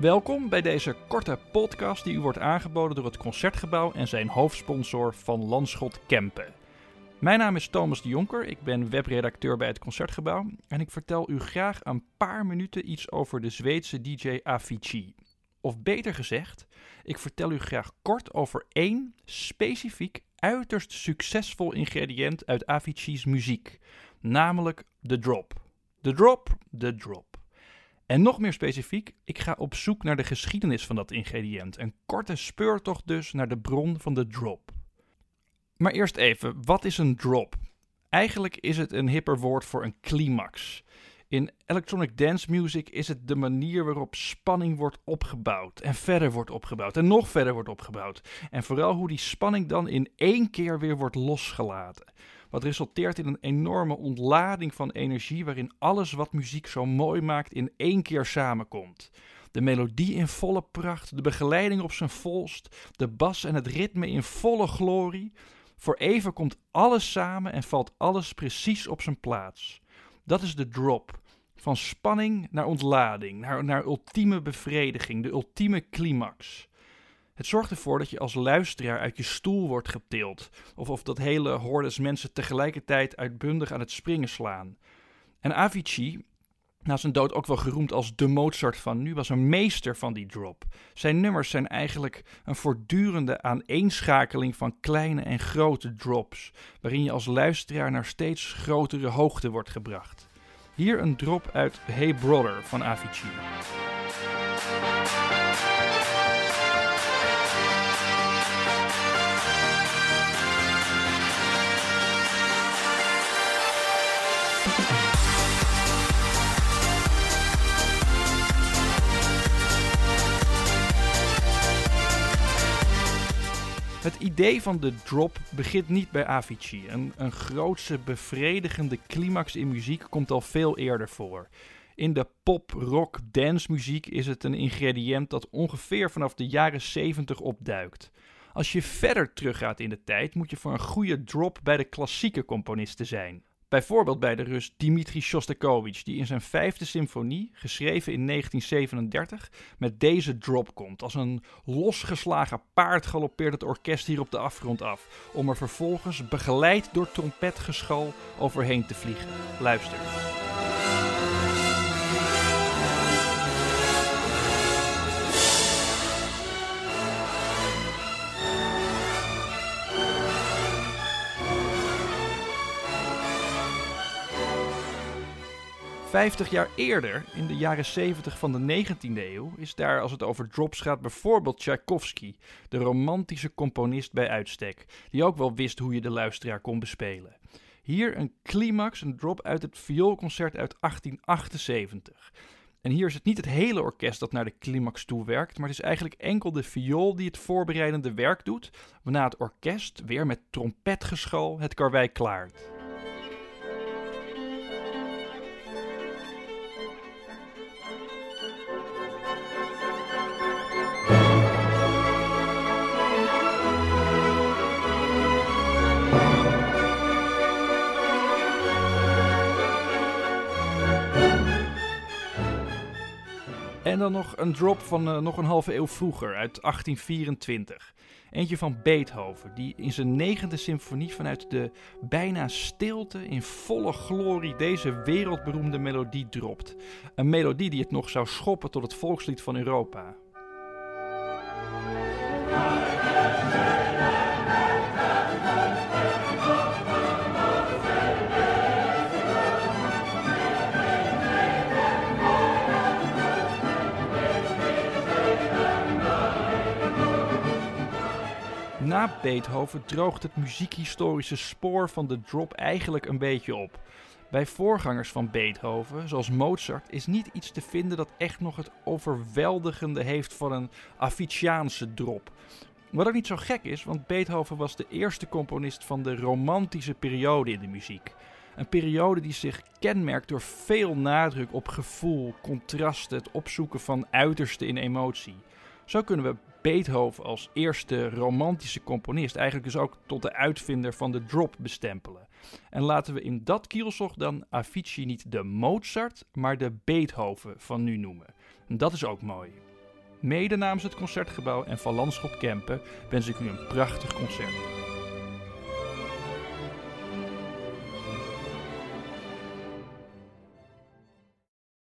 Welkom bij deze korte podcast die u wordt aangeboden door het Concertgebouw en zijn hoofdsponsor van Landschot Kempen. Mijn naam is Thomas de Jonker, ik ben webredacteur bij het Concertgebouw en ik vertel u graag een paar minuten iets over de Zweedse DJ Avicii. Of beter gezegd, ik vertel u graag kort over één specifiek uiterst succesvol ingrediënt uit Avicii's muziek, namelijk de drop. De drop, de drop. En nog meer specifiek, ik ga op zoek naar de geschiedenis van dat ingrediënt. Een korte speurtocht dus naar de bron van de drop. Maar eerst even, wat is een drop? Eigenlijk is het een hipper woord voor een climax. In electronic dance music is het de manier waarop spanning wordt opgebouwd en verder wordt opgebouwd en nog verder wordt opgebouwd. En vooral hoe die spanning dan in één keer weer wordt losgelaten. Wat resulteert in een enorme ontlading van energie waarin alles wat muziek zo mooi maakt in één keer samenkomt. De melodie in volle pracht, de begeleiding op zijn volst, de bas en het ritme in volle glorie. Voor even komt alles samen en valt alles precies op zijn plaats. Dat is de drop. Van spanning naar ontlading, naar, naar ultieme bevrediging, de ultieme climax. Het zorgt ervoor dat je als luisteraar uit je stoel wordt getild. Of of dat hele hordes mensen tegelijkertijd uitbundig aan het springen slaan. En Avicii, na zijn dood ook wel geroemd als de Mozart van nu, was een meester van die drop. Zijn nummers zijn eigenlijk een voortdurende aaneenschakeling van kleine en grote drops, waarin je als luisteraar naar steeds grotere hoogte wordt gebracht. Hier een drop uit Hey Brother van Avicii. Het idee van de drop begint niet bij Avicii. Een, een grootse, bevredigende climax in muziek komt al veel eerder voor. In de pop, rock, dance muziek is het een ingrediënt dat ongeveer vanaf de jaren 70 opduikt. Als je verder teruggaat in de tijd, moet je voor een goede drop bij de klassieke componisten zijn. Bijvoorbeeld bij de Rus Dmitri Shostakovich, die in zijn vijfde symfonie, geschreven in 1937, met deze drop komt. Als een losgeslagen paard galoppeert het orkest hier op de afgrond af, om er vervolgens begeleid door trompetgeschal overheen te vliegen. Luister. Vijftig jaar eerder, in de jaren 70 van de 19e eeuw, is daar als het over drops gaat bijvoorbeeld Tchaikovsky, de romantische componist bij uitstek, die ook wel wist hoe je de luisteraar kon bespelen. Hier een climax, een drop uit het vioolconcert uit 1878. En hier is het niet het hele orkest dat naar de climax toe werkt, maar het is eigenlijk enkel de viool die het voorbereidende werk doet, waarna het orkest weer met trompetgeschal het karwei klaart. En dan nog een drop van uh, nog een halve eeuw vroeger, uit 1824. Eentje van Beethoven, die in zijn negende symfonie vanuit de bijna stilte in volle glorie deze wereldberoemde melodie dropt. Een melodie die het nog zou schoppen tot het volkslied van Europa. Na Beethoven droogt het muziekhistorische spoor van de drop eigenlijk een beetje op. Bij voorgangers van Beethoven, zoals Mozart, is niet iets te vinden dat echt nog het overweldigende heeft van een Aviciaanse drop. Wat ook niet zo gek is, want Beethoven was de eerste componist van de romantische periode in de muziek. Een periode die zich kenmerkt door veel nadruk op gevoel, contrasten, het opzoeken van uiterste in emotie. Zo kunnen we Beethoven als eerste romantische componist eigenlijk dus ook tot de uitvinder van de drop bestempelen. En laten we in dat kielzog dan Avicii niet de Mozart, maar de Beethoven van nu noemen. En dat is ook mooi. Mede namens het Concertgebouw en Van Landschot Kempen wens ik u een prachtig concert.